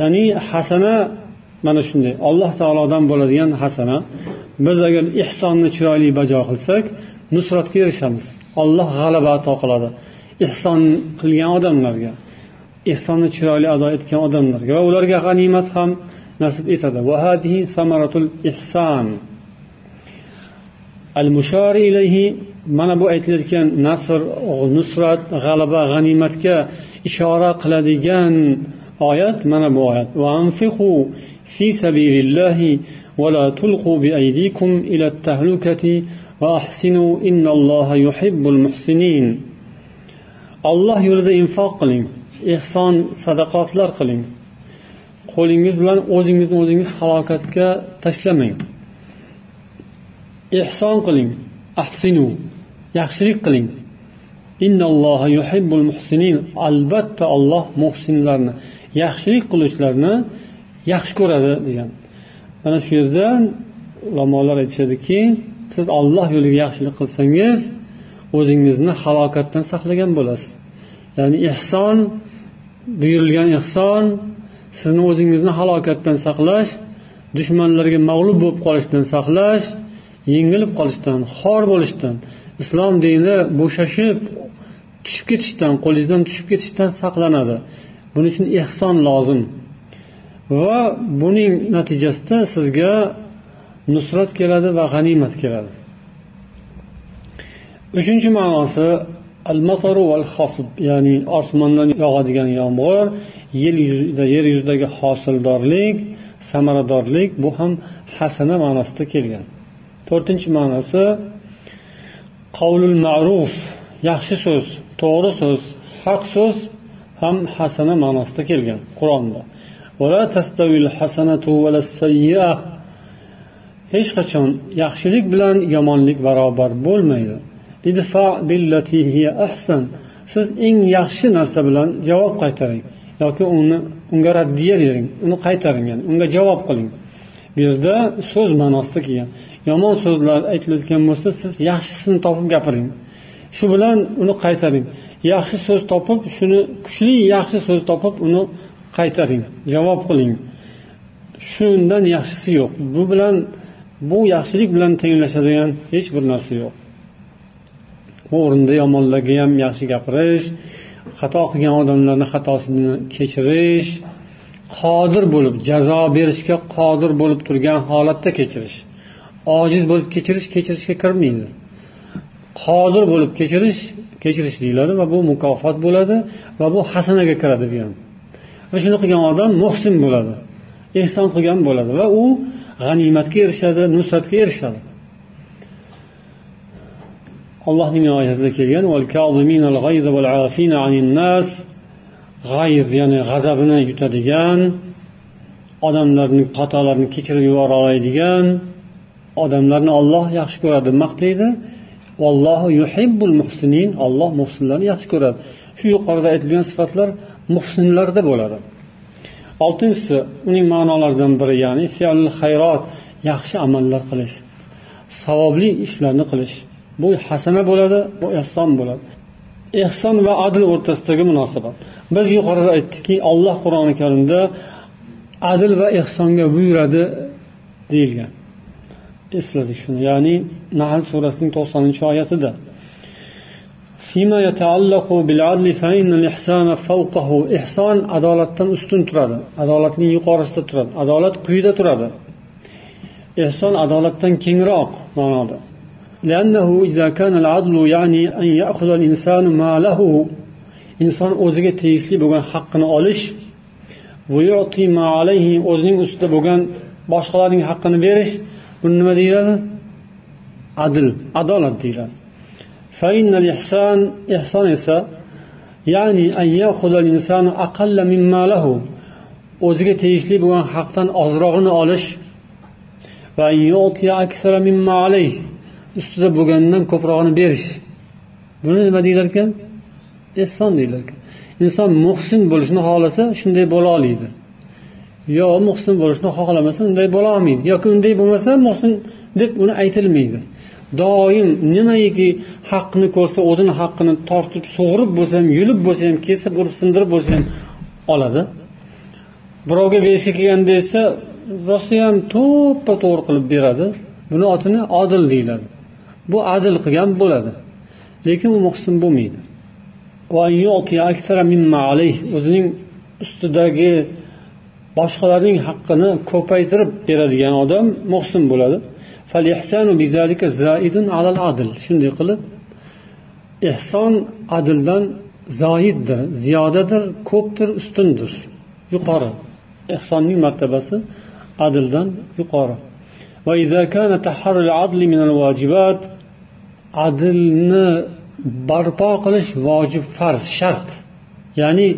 Ya'ni hasana mana shunday alloh taolodan bo'ladigan hasana. Biz agar ehsonni chiroyli bajo qilsak nusratga erishamiz. Olloh g'alaba ato qiladi. Ehson qilgan odamlarga ehsonni chiroyli ado etgan odamlarga va ularga g'animat ham nasib etadi. وهذه ثمرة الإحسان المشار إليه mana bu aytilayotgan nasr nusrat g'alaba g'animatga ishora qiladigan oyat mana bu oyat. في سبيل الله ولا تلقوا بأيديكم إلى التهلكة وأحسنوا إن الله يحب المحسنين الله yo'lida infoq qiling ehson sadaqotlar qiling. Qo'lingiz bilan o'zingizni o'zingiz halokatga tashlamang. Ehson qiling ahsinu yaxshilik qiling. Albatta olloh muhsinlarni yaxshilik qiluvchilarni yaxshi ko'radi degan. Mana shu yerda ulamolar aytishadiki siz olloh yo'liga yaxshilik qilsangiz o'zingizni halokatdan saqlagan bo'lasiz. Ya'ni ehson buyurilgan ehson sizni o'zingizni halokatdan saqlash dushmanlarga mag'lub bo'lib qolishdan saqlash yengilib qolishdan xor bo'lishdan islom dini bo'shashib tushib ketishdan qo'lingizdan tushib ketishdan saqlanadi. Buning uchun ehson lozim. Va buning natijasida sizga nusrat keladi va g'animat keladi. Uchinchi ma'nosi al mataru val ya'ni osmondan yog'adigan yomg'ir yer yuzida yer yuzidagi hosildorlik samaradorlik bu ham hasana ma'nosida kelgan. To'rtinchi ma'nosi qavlul ma'ruf yaxshi so'z to'g'ri so'z haq so'z ham hasana ma'nosida kelgan qur'onda. Hech qachon yaxshilik bilan yomonlik barobar bo'lmaydi. Siz eng yaxshi narsa bilan javob qaytaring. Yoki uni unga raddiya bering uni qaytaring yani unga javob qiling. Bu yerda so'z ma'nosida kelgan. Yomon so'zlar aytilayotgan bo'lsa siz yaxshisini topib gapiring. Shu bilan uni qaytaring. Yaxshi so'z topib shuni kuchli yaxshi so'z topib uni qaytaring. Javob qiling. Shundan yaxshisi yo'q. Bu bilan bu yaxshilik bilan tenglashadigan hech bir narsa yo'q. Bu o'rinda yomonlarga ham yaxshi gapirish xato qilgan odamlarni xatosini kechirish qodir bo'lib jazo berishga qodir bo'lib turgan holatda kechirish. Ojiz bo'lib kechirish kechirishga kirmaydi. Qodir bo'lib kechirish kechirish deyiladi va bu mukofot bo'ladi va bu hasanaga kiradi bu ham. Va shuni qilgan odam muhsin bo'ladi ehson qilgan bo'ladi va u g'animatga erishadi nusratga erishadi. Allohning oyatida kelgan g'ayz ya'ni g'azabini yutadigan odamlarning xatolarini kechirib yubora oladigan odamlarni olloh yaxshi ko'radi maqtaydi vallohu yuhibbul muhsinin olloh muhsinlarni yaxshi ko'radi. Shu yuqorida aytilgan sifatlar muhsinlarda bo'ladi. Oltinchisi uning ma'nolaridan biri ya'ni fi'l xayrot yaxshi amallar qilish savobli ishlarni qilish. bu hasana bo'ladi bu ehson bo'ladi ehson va adl o'rtasidagi munosabat biz yuqorida aytdikki olloh qur'oni karimda adl va ehsonga buyuradi deyilgan esladik shuni ya'ni nahl surasining to'qsoninchi oyatida فيما يتعلق بالعدل فإن الإحسان فوقه إحسان adolatdan ustun turadi adolatning yuqorisida turadi adolat quyida turadi ehson adolatdan kengroq ma'noda لأنه إذا كان العدل يعني أن يأخذ الإنسان ما له inson o'ziga tegishli bo'lgan haqqini olish o'zining ustida bo'lgan boshqalarning haqqini berish buni nima deyiladi adl adolat deyiladi فإن الإحسان إحسان esa يعني أن يأخذ الإنسان أقل مما له o'ziga tegishli bo'lgan haqdan ozrog'ini olish va ustida bo'lgandan ko'prog'ini berish. Buni nima deyilar ekan ehson deyilar ekan inson muhsin bo'lishni xohlasa shunday bo'la oladi yo muhsin bo'lishni xohlamasa unday bo'la olmaydi. Yoki unday bo'lmasa muhsin deb uni aytilmaydi. Doim nimaiki haqni ko'rsa o'zini haqqini tortib sug'urib bo'lsa ham yulib bo'lsa ham kesib urib sindirib bo'lsa ham oladi. Birovga berishga kelganda esa rostayam to'ppa to'g'ri qilib beradi. Buni otini odil deyiladi. Bu adil qilgan bo'ladi. Lekin u muhsin bo'lmaydi. O'zining ustidagi boshqalarning haqqini ko'paytirib beradigan odam muhsin bo'ladi. Shunday qilib ehson adldan zoiddir ziyodadir ko'pdir ustundir. Yuqori. Ehsonning martabasi adldan yuqori. Adlni barpo qilish vojib farz shart. Ya'ni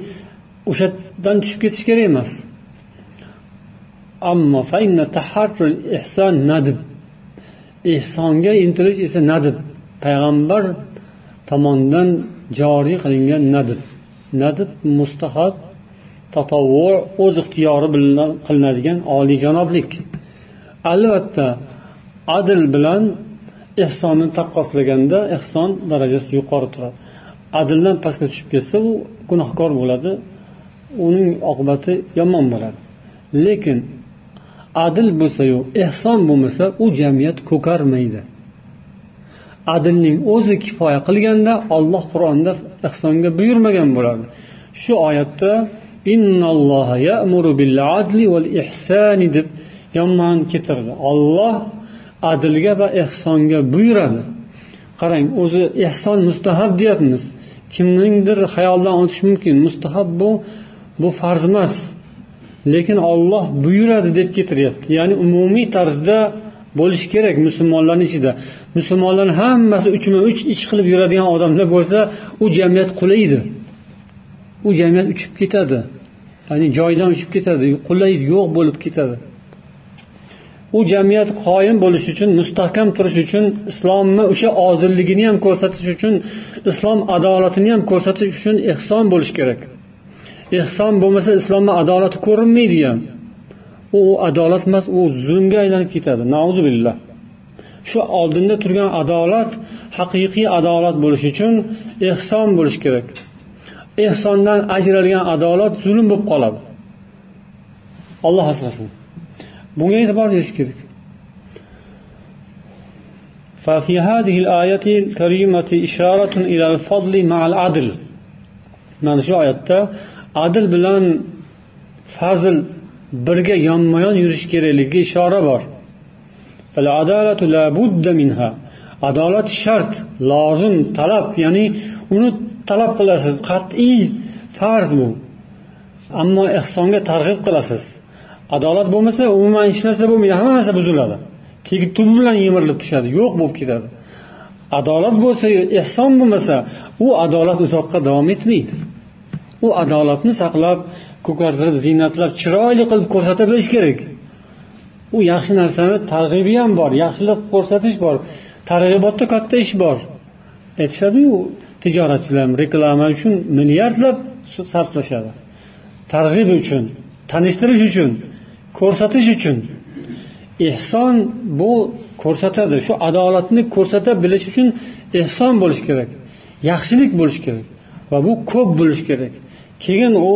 o'shadan tushib ketish kerak emas. Ammo ehsonga intilish esa nadib. Payg'ambar tomonidan joriy qilingan nadib. Nadib mustahab tatovvu o'z ixtiyori bilan qilinadigan oliyjanoblik albatta adl bilan ehsonni taqqoslaganda ehson darajasi yuqori turadi. Adldan pastga tushib ketsa u gunohkor bo'ladi. Uning oqibati yomon bo'ladi. Lekin adl bo'lsayu ehson bo'lmasa u jamiyat ko'karmaydi. Adlning o'zi kifoya qilganda olloh qur'onda ehsonga buyurmagan bo'lardi shu oyatda deb yomon keltirdi olloh adilga va ehsonga buyuradi. Qarang o'zi ehson mustahab deyapmiz. Kimningdir xayolidan o'tishi mumkin. Mustahab bu bu farz emas. Lekin olloh buyuradi deb keltiryapti ya'ni umumiy tarzda bo'lishi kerak musulmonlarni ichida. Musulmonlarni hammasi uchma uch ish qilib yuradigan odamlar bo'lsa u jamiyat qulaydi. U jamiyat uchib ketadi. Ya'ni joyidan uchib ketadi. Qulaydi yo'q bo'lib ketadi. U jamiyat qoyim bo'lishi uchun mustahkam turish uchun islomni o'sha ozilligini ham ko'rsatish uchun islom adolatini ham ko'rsatish uchun ehson bo'lishi kerak. Ehson bo'lmasa islomni adolati ko'rinmaydi ham. U adolat emas u zulmga aylanib ketadi. Billah. Shu oldinda turgan adolat haqiqiy adolat bo'lishi uchun ehson bo'lishi kerak. Ehsondan ajralgan adolat zulm bo'lib qoladi. Olloh asrasin. bunga e'tibor berish kerak ففي هذه الآية الكريمة إشارة إلى الفضل مع العدل mana shu oyatda adl bilan fazl birga yonma yon yurish kerakligiga ishora bor adolat shart lozim talab ya'ni uni talab qilasiz qat'iy farz bu ammo ehsonga targ'ib qilasiz Adolat bo'lmasa umuman hech narsa bo'lmaydi. Hamma narsa buziladi. Tegi tun bilan yemirilib tushadi yo'q bo'lib ketadi. Adolat bo'lsa ehson bo'lmasa u adolat uzoqqa davom etmaydi. U adolatni saqlab ko'kartirib ziynatlab chiroyli qilib ko'rsata bilish kerak. U yaxshi narsani targ'ibi ham bor yaxshilik ko'rsatish bor targ'ibotda katta ish bor. Aytishadiyu tijoratchilar reklama uchun milliardlab sarflashadi. Targ'ib uchun tanishtirish uchun. Ko'rsatish uchun. Ehson bu ko'rsatadi shu adolatni ko'rsata bilish uchun ehson bo'lishi kerak yaxshilik bo'lishi kerak va bu ko'p bo'lishi kerak. Keyin u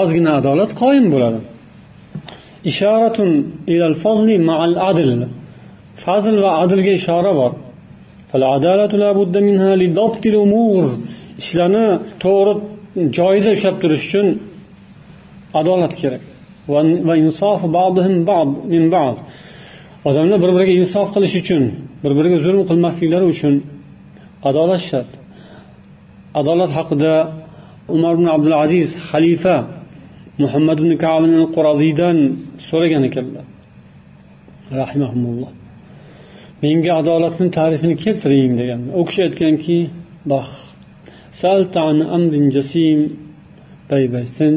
ozgina adolat qoyim bo'ladi. Ishoratun ilal fazli ma'al adl. Fazl va adlga ishora bor. Ishlarni to'g'ri joyida ushlab turish uchun adolat kerak. Va insof min ba'd. Odamlar bir biriga insof qilish uchun bir biriga zulm qilmasliklari uchun adolat shart. Adolat haqida umar ibn abdul aziz xalifa muhammad ibn kabin quraziydan so'ragan ekanlar. Rahimahumulloh. Menga adolatni ta'rifini keltiring degan u kishi aytganki sen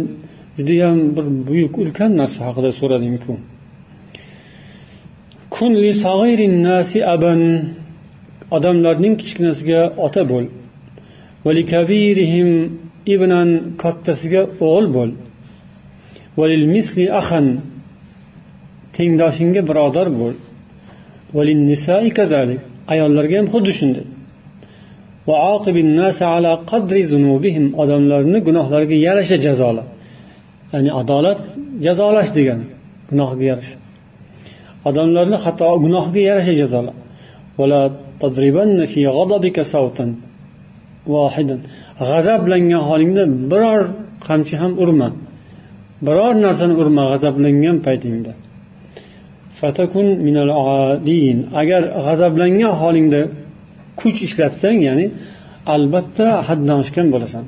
judayam bir buyuk ulkan narsa haqida so'radingku odamlarning kichkinasiga ota bo'l ibnan kattasiga o'g'il bo'l tengdoshingga birodar bo'l ayollarga ham xuddi shunday. Odamlarni gunohlariga yarasha jazola ya'ni adolat jazolash degani gunohiga yarasha. Odamlarni xato gunohiga yarasha jazola g'azablangan holingda biror qamchi ham urma. Biror narsani urma g'azablangan paytingda. Fatakun minal adin. Agar g'azablangan holingda kuch ishlatsang ya'ni albatta haddan oshgan bo'lasan.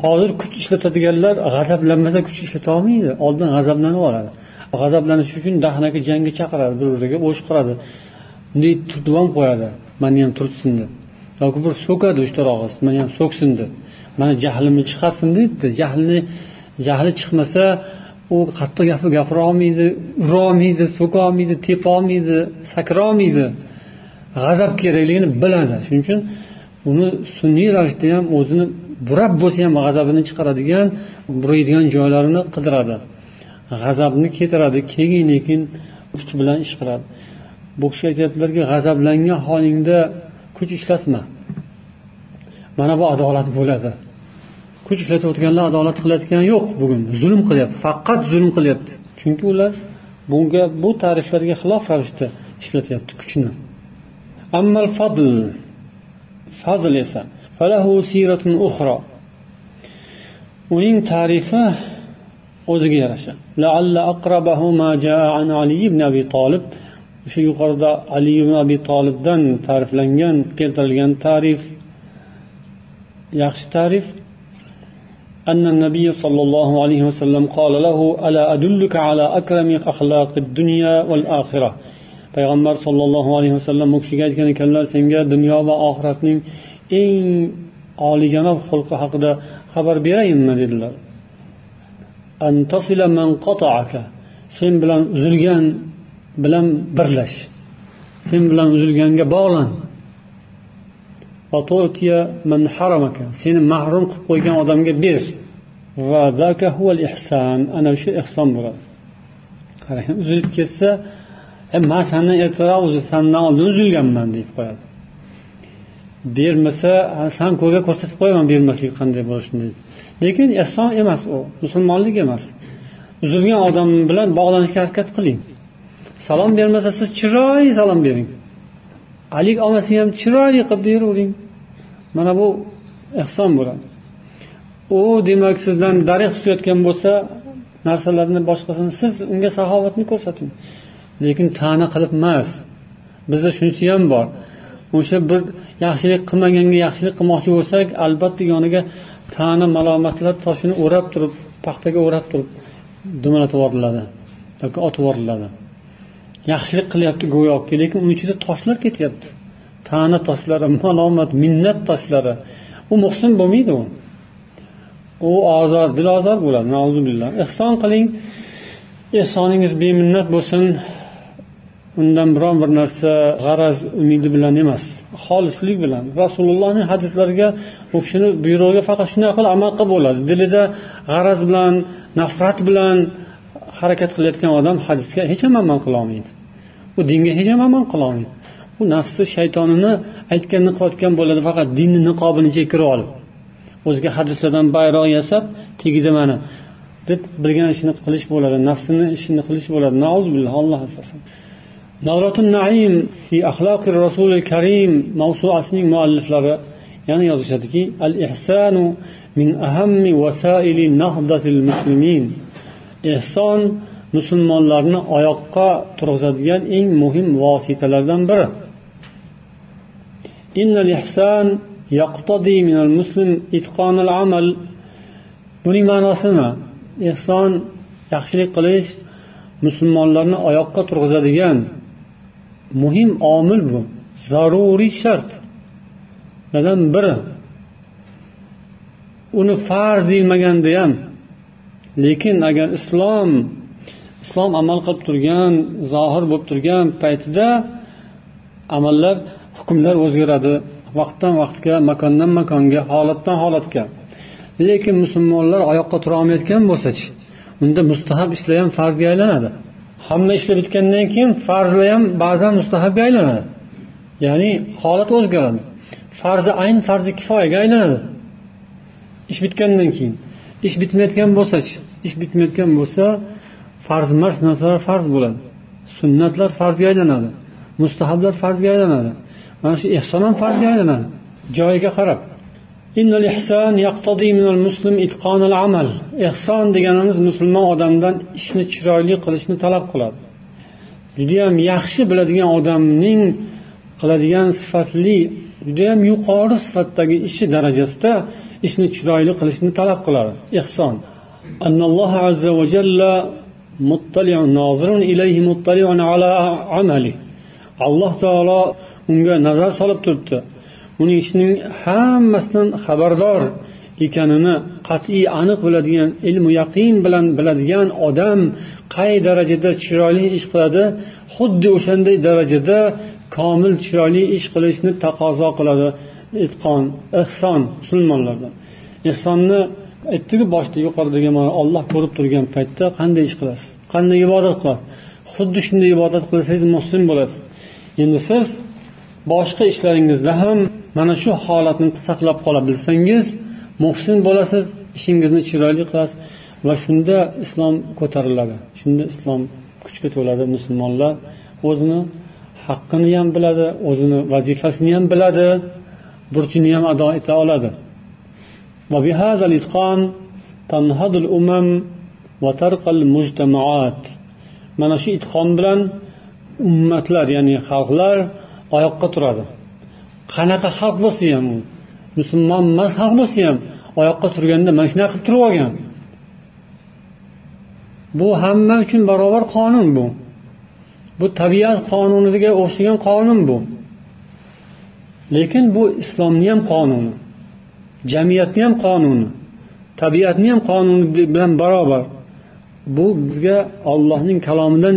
Hozir kuch ishlatadiganlar g'azablanmasa kuch ishlata olmaydi oldin g'azablanib oladi. G'azablanish uchun dahnaki jangga chaqiradi bir biriga o'shqiradi bunday turtib ham qo'yadi. Mani ham turtsin deb. Yoki bir so'kadi uch to'rt og'iz mani ham so'ksin deb. Mana jahlimni chiqarsin deydi. Jahlni jahli chiqmasa u qattiq gapni gapira olmaydi ura olmaydi so'ka olmaydi tepa olmaydi sakra olmaydi. G'azab kerakligini biladi shuning uchun uni sun'iy ravishda ham o'zini burab bo'lsa ham g'azabini chiqaradigan buraydigan joylarini qidiradi. G'azabni keltiradi keyin lekin kuch bilan ish qiladi. Bu kishi aytyaptilarki g'azablangan holingda kuch ishlatma. Mana bu adolat bo'ladi. Kuch ishlatayotganlar adolat qilayotgani yo'q bugun. Zulm qilyapti faqat zulm qilyapti. Chunki ular bunga bu ta'riflarga xilof ravishda ishlatyapti kuchni. Ammal fadl fazl esa falahu siratun ukhra uning tarifi o'ziga yarasha laalla aqrabahu ma jaa an ali ibn abi tolib o'sha yuqorida ali ibn abi tolibdan ta'riflangan keltirilgan ta'rif yaxshi ta'rif أن النبي صلى الله عليه وسلم قال له ألا أدلك على أكرم أخلاق الدنيا والآخرة payg'ambar sollallohu alayhi vasallam u kishiga aytgan ekanlar senga dunyo va oxiratning eng oliyjanob xulqi haqida xabar berayinmi dedilar. Sen bilan uzilgan bilan birlash. Sen bilan uzilganga bog'lan. Seni mahrum qilib qo'ygan odamga ber. Ana shu ehson bo'ladi. Qarang uzilib ketsa man sandan ertaroq sandan oldin uzilganman deb qo'yadi. Bermasa san ko'rga ko'rsatib qo'yaman bermaslik qanday bo'lishini deydi lekin ehson emas u musulmonlik emas. Uzilgan odam bilan bog'lanishga harakat qiling. Salom bermasa siz chiroyli salom bering. Alik olmasa ham chiroyli qilib beravering mana bu ehson bo'ladi. U demak sizdan darig' tutayotgan bo'lsa narsalarni boshqasini siz unga saxovatni ko'rsating. Lekin ta'na qilib emas. Bizda shunisi ham bor. O'sha bir yaxshilik qilmaganga yaxshilik qilmoqchi bo'lsak albatta yoniga tani malomatlar toshini o'rab turib paxtaga o'rab turib dumalatib yuboriladi yoki otib yuboriladi. Yaxshilik qilyapti go'yoki lekin uni ichida toshlar ketyapti. Ta'na toshlari malomat minnat toshlari. U muhsin bo'lmaydi u. U ozor dilozor bo'ladi ehson qiling ehsoningiz beminnat bo'lsin. Undan biron bir narsa g'araz umidi bilan emas xolislik bilan. Rasulullohning hadislariga u kishini buyrug'iga faqat shunday qilib amal qilib bo'ladi. Dilida g'araz bilan nafrat bilan harakat qilayotgan odam hadisga hech ham amal qilolmaydi u dinga hech ham amal qilolmaydi u nafsi shaytonini aytganini qilayotgan bo'ladi faqat dinni niqobini chekirib olib. O'ziga hadislardan bayroq yasab tagida mana deb bilgan ishini qilish bo'ladi nafsini ishini qilish bo'ladi. Alloh asrasin. Navratun naim fi axloqi rasuli karim mavsuasining mualliflari yana yozishadiki al ihsanu min ahammi vasaili nahdatil muslimin. Ehson musulmonlarni oyoqqa turg'izadigan eng muhim vositalardan biri. Innal ihson yaqtadi minal muslim itqonal amal. Buning ma'nosi nima ehson yaxshilik qilish musulmonlarni oyoqqa turg'izadigan muhim omil bu. Zaruriy shart. Nadan biri? Uni farz deyilmaganda ham lekin agar islom islom amal qilib turgan zohir bo'lib turgan paytida amallar hukmlar o'zgaradi. Vaqtdan vaqtga makondan makonga holatdan holatga. Lekin musulmonlar oyoqqa tura olmayotgan bo'lsachi unda mustahab ishlar ham farzga aylanadi. Hamma ishlar bitgandan keyin farzlar ham ba'zan mustahabga aylanadi. Ya'ni holat o'zgaradi. Farzi ayn farzi kifoyaga aylanadi. Ish bitgandan keyin. Ish bitmayotgan bo'lsachi ish bitmayotgan bo'lsa farz emas narsalar farz bo'ladi. Sunnatlar farzga aylanadi. Mustahablar farzga aylanadi. Mana shu ehson ham farzga aylanadi. Joyiga qarab. Ehson deganimiz musulmon odamdan ishni chiroyli qilishni talab qiladi. Judayam yaxshi biladigan odamning qiladigan sifatli judayam yuqori sifatdagi ishi darajasida ishni chiroyli qilishni talab qiladi. Ehson alloh azza va jalla alloh taolo unga nazar solib turibdi. Uning ishining hammasidan xabardor ekanini qat'iy aniq biladigan ilmu yaqin bilan biladigan odam qay darajada chiroyli ish qiladi xuddi o'shanday darajada komil chiroyli ish qilishni taqozo qiladi. Itqon ehson musulmonlardan. Ehsonni aytdiku boshida yuqoridagi mana olloh ko'rib turgan paytda qanday ish qilasiz? Qanday ibodat qilasiz? Xuddi shunday ibodat qilsangiz muhsin bo'lasiz. Endi siz boshqa ishlaringizda ham mana shu holatni saqlab qola bilsangiz muhsin bo'lasiz ishingizni chiroyli qilasiz va shunda islom ko'tariladi. Shunda islom kuchga to'ladi musulmonlar. O'zini haqqini ham biladi o'zini vazifasini ham biladi burchini ham ado eta oladi. Mana shu itqon bilan ummatlar ya'ni xalqlar oyoqqa turadi. Qanaqa xalq bo'lsa ham u? Musulmon emas xalq bo'lsa ham oyoqqa turganda mana shunaqa qilib turib olgan. Bu hamma uchun barobar qonun bu. Bu tabiat qonuniga o'xshagan qonun bu. Lekin bu islomni ham qonuni jamiyatni ham qonuni tabiatni ham qonuni bilan barobar. Bu bizga ollohning kalomidan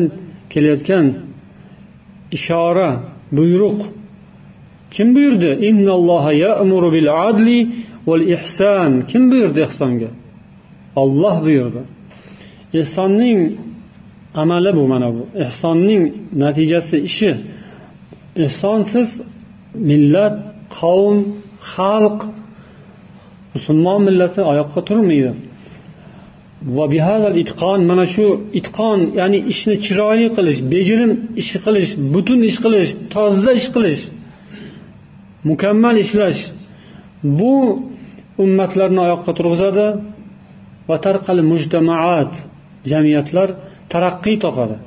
kelayotgan ishora buyruq. Kim buyurdi? Kim buyurdi ehsonga olloh buyurdi. Ehsonning amali bu mana bu. Ehsonning natijasi ishi. Ehsonsiz millat qavm xalq musulmon millati oyoqqa turmaydi. Itqon mana shu itqon ya'ni ishni chiroyli qilish bejirim ish qilish butun ish qilish toza ish qilish mukammal ishlash bu ummatlarni oyoqqa turg'izadi va tarqal mujtamaat jamiyatlar taraqqiy topadi.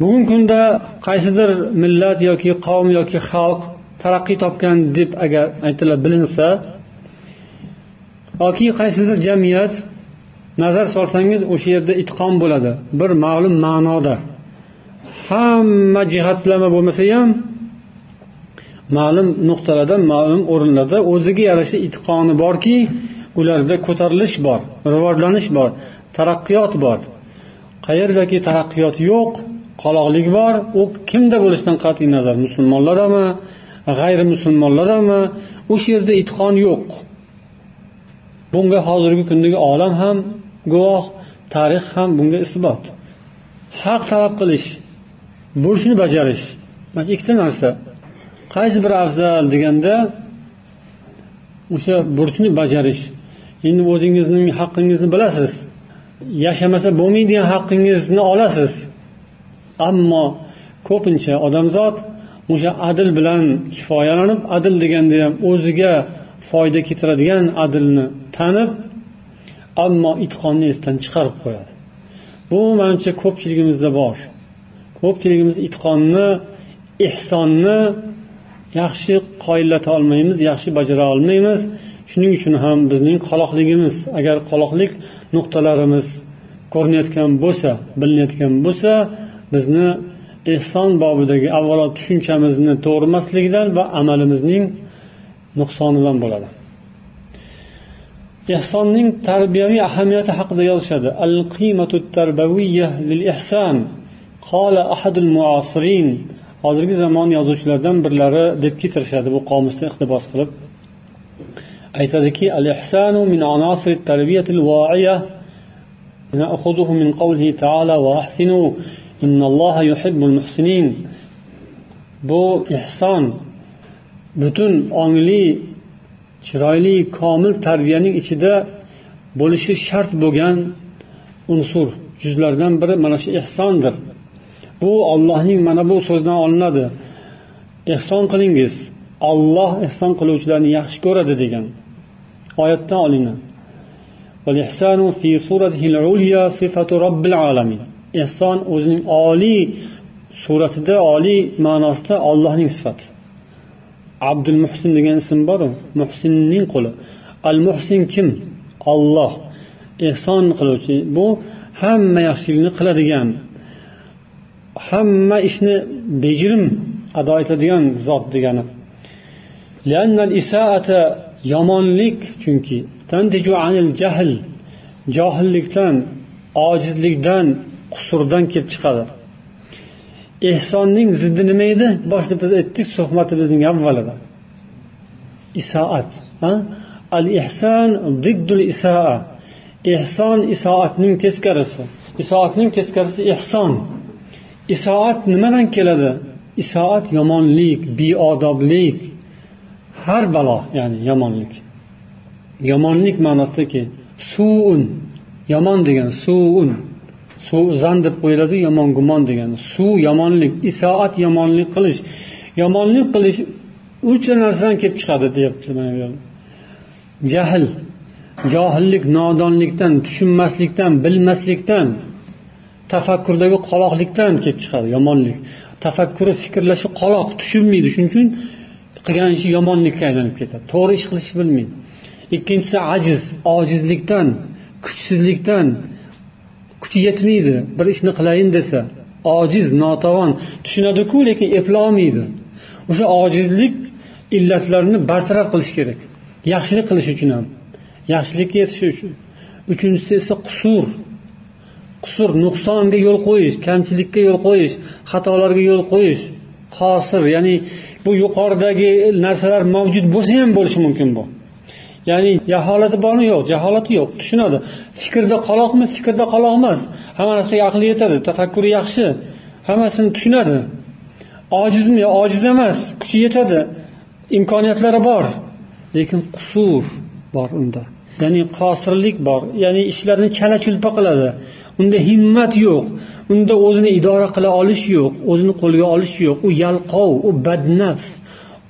Bugungi kunda qaysidir millat yoki qavm yoki xalq taraqqiy topgan deb agar aytilib bilinsa yoki qaysidir jamiyat nazar solsangiz o'sha yerda itqon bo'ladi. Bir ma'lum ma'noda. Hamma jihatlama bo'lmasa ham ma'lum nuqtalarda ma'lum o'rinlarda o'ziga yarasha itqoni borki ularda ko'tarilish bor rivojlanish bor taraqqiyot bor. Qayerdaki taraqqiyot yo'q qoloqlik bor u kimda bo'lishidan qat'iy nazar? Musulmonlardami g'ayri musulmonlardami o'sha yerda itqon yo'q. Bunga hozirgi kundagi olam ham guvoh tarix ham bunga isbot. Haq talab qilish burchni bajarish mana ikkita narsa. Qaysi biri afzal deganda o'sha burchni bajarish. Endi o'zingizning haqqingizni bilasiz. Yashamasa bo'lmaydigan haqqingizni olasiz. Ammo ko'pincha odamzod o'sha adl bilan kifoyalanib adl deganda ham o'ziga foyda keltiradigan adlni tanib ammo itqonni esdan chiqarib qo'yadi. Bu manimcha ko'pchiligimizda bor. Ko'pchiligimiz itqonni ehsonni yaxshi qoyillata olmaymiz yaxshi bajara olmaymiz. Shuning uchun ham bizning qoloqligimiz agar qoloqlik nuqtalarimiz ko'rinayotgan bo'lsa bilinayotgan bo'lsa bizni ehson bobidagi avvalo tushunchamizni to'g'ri emasligidan va amalimizning nuqsonidan bo'ladi. ehsonning tarbiyaviy ahamiyati haqida yozishadi al qimatu tarbaviyya lil ihson qola ahadul muasirin hozirgi zamon yozuvchilaridan birlari deb keltirishadi bu qomusda iqtibos qilib aytadiki al ihsanu min anasir tarbiyatil voiya نأخذه من قوله تعالى وأحسنوا إن الله يحب المحسنين bu ehson butun ongli chiroyli komil tarbiyaning ichida bo'lishi shart bo'lgan unsur juzlardan biri mana shu ehsondir. Bu ollohning mana bu so'zidan olinadi. Ehson qilingiz olloh ehson qiluvchilarni yaxshi ko'radi degan oyatdan olingan. Ehson o'zining oliy suratida oliy ma'nosida ollohning sifati. Abdul muhsin degan ism boru. Muhsinning qo'li. Al muhsin kim? Olloh ehson qiluvchi. Bu hamma yaxshilikni qiladigan hamma ishni bejirim ado etadigan zot degani. Yomonlik chunki jahl johillikdan ojizlikdan qusurdan kelib chiqadi. Ehsonning ziddi nima edi? Boshida biz aytdik suhbatimizning avvalida. Isoat al ihson diddul isoa. Ehson isoatning teskarisi. Isoatning teskarisi ehson. Isoat nimadan keladi? Isoat yomonlik beodoblik har balo ya'ni yomonlik. Yomonlik ma'nosidaki suun. Yomon degan suun. Suzan deb qo'yiladi yomon gumon degani. Suv yomonlik isoat yomonlik qilish. Yomonlik qilish uchta narsadan kelib chiqadi deyapti jahl johillik nodonlikdan tushunmaslikdan bilmaslikdan tafakkurdagi qoloqlikdan kelib chiqadi yomonlik. Tafakkuri fikrlashi qoloq tushunmaydi. Shuning uchun qilgan ishi yomonlikka aylanib ketadi. To'g'ri ish qilishni bilmaydi. Ikkinchisi ajiz ojizlikdan kuchsizlikdan kuchi yetmaydi bir ishni qilayin desa ojiz notavon tushunadiku lekin eplolmaydi o'sha ojizlik illatlarini bartaraf qilish kerak. Yaxshilik qilish uchun ham yaxshilikka yetishi uchun. Uchinchisi esa qusur. Qusur nuqsonga yo'l qo'yish kamchilikka yo'l qo'yish xatolarga yo'l qo'yish qosir ya'ni bu yuqoridagi narsalar mavjud bo'lsa ham bo'lishi mumkin bu. Ya'ni jaholati bormi? Yo'q jaholati yo'q. Tushunadi. Fikrda qoloqmi? Fikrda qoloq emas. Hamma narsaga aqli yetadi. Tafakkuri yaxshi. Hammasini tushunadi. Ojizmi? Ojiz emas. Kuchi yetadi. Imkoniyatlari bor. Lekin qusur bor unda. Ya'ni qosirlik bor. Ya'ni ishlarni chala chulpa qiladi. Unda himmat yo'q. Unda o'zini idora qila olish yo'q. O'zini qo'lga olish yo'q. U yalqov u badnafs.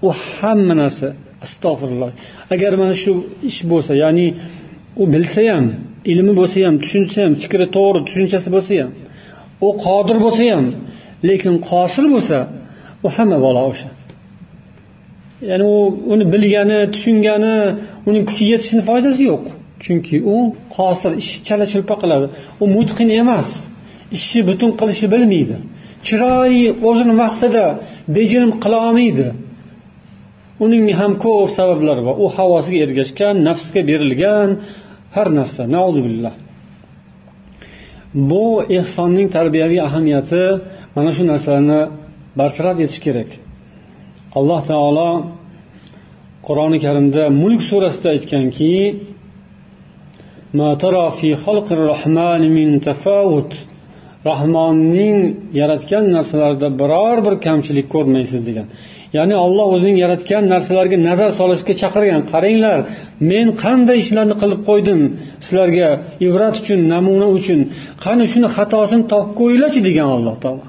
U hamma narsa. Astag'firulloh agar mana shu ish bo'lsa ya'ni u bilsa ham ilmi bo'lsa ham tushunsa ham fikri to'g'ri tushunchasi bo'lsa ham u qodir bo'lsa ham lekin qosir bo'lsa u hamma balo o'sha. Ya'ni u uni bilgani tushungani uning kuchi yetishini foydasi yo'q. Chunki u qosir ishi chala chulpa qiladi. U mutqin emas. Ishni butun qilishni bilmaydi. Chiroyli o'zini vaqtida bejirim qila olmaydi. Uning ham ko'p sabablari bor. U havosiga ergashgan nafsga berilgan har narsa. Billah bu ehsonning tarbiyaviy ahamiyati mana shu narsalarni bartaraf etish kerak. Alloh taolo qur'oni karimda mulk surasida aytganki rahmonning yaratgan narsalarida biror bir kamchilik ko'rmaysiz degan. Ya'ni olloh o'zining yaratgan narsalarga nazar solishga chaqirgan. Qaranglar men qanday ishlarni qilib qo'ydim sizlarga ibrat uchun namuna uchun. Qani shuni xatosini topib ko'ringlarchi degan alloh taolo.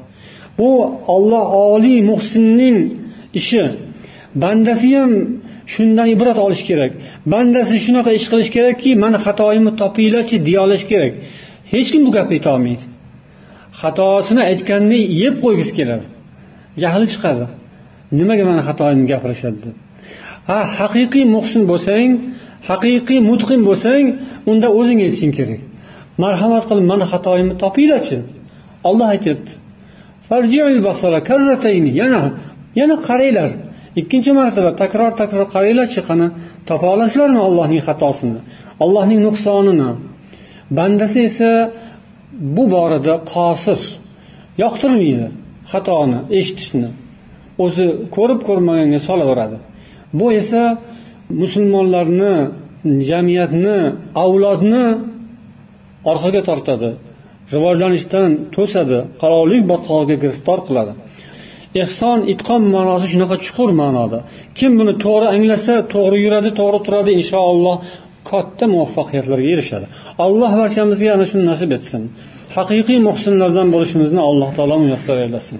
Bu olloh oliy muhsinning ishi. Bandasi ham shundan ibrat olish kerak. Bandasi shunaqa ish qilish kerakki mani xatoyimni topinglarchi deya olish kerak. Hech kim bu gapni aytolmaydi xatosini aytganni yeb qo'ygisi keladi jahli chiqadi. Nimaga mani xatoyimni gapirishadi deb? Ha haqiqiy muhsin bo'lsang haqiqiy mutqin bo'lsang unda o'zing aytishing kerak. Marhamat qilib mani xatoyimni topinglarchi. Olloh aytyapti. Yana yana qaranglar. Ikkinchi martaba takror takror qaranglarchi qani topa olasizlarmi allohning xatosini allohning nuqsonini? Bandasi esa bu borada qosir. Yoqtirmaydi xatoni eshitishni. O'zi ko'rib ko'rmaganga solaveradi. Bu esa musulmonlarni jamiyatni avlodni orqaga tortadi rivojlanishdan to'sadi qaloqlik botqog'iga giriftor qiladi. Ehson itqon ma'nosi shunaqa chuqur ma'noda. Kim buni to'g'ri anglasa to'g'ri yuradi to'g'ri turadi inshaalloh katta muvaffaqiyatlarga erishadi. Alloh barchamizga ana shuni nasib etsin. Haqiqiy muhsinlardan bo'lishimizni alloh taolo muyassar aylasin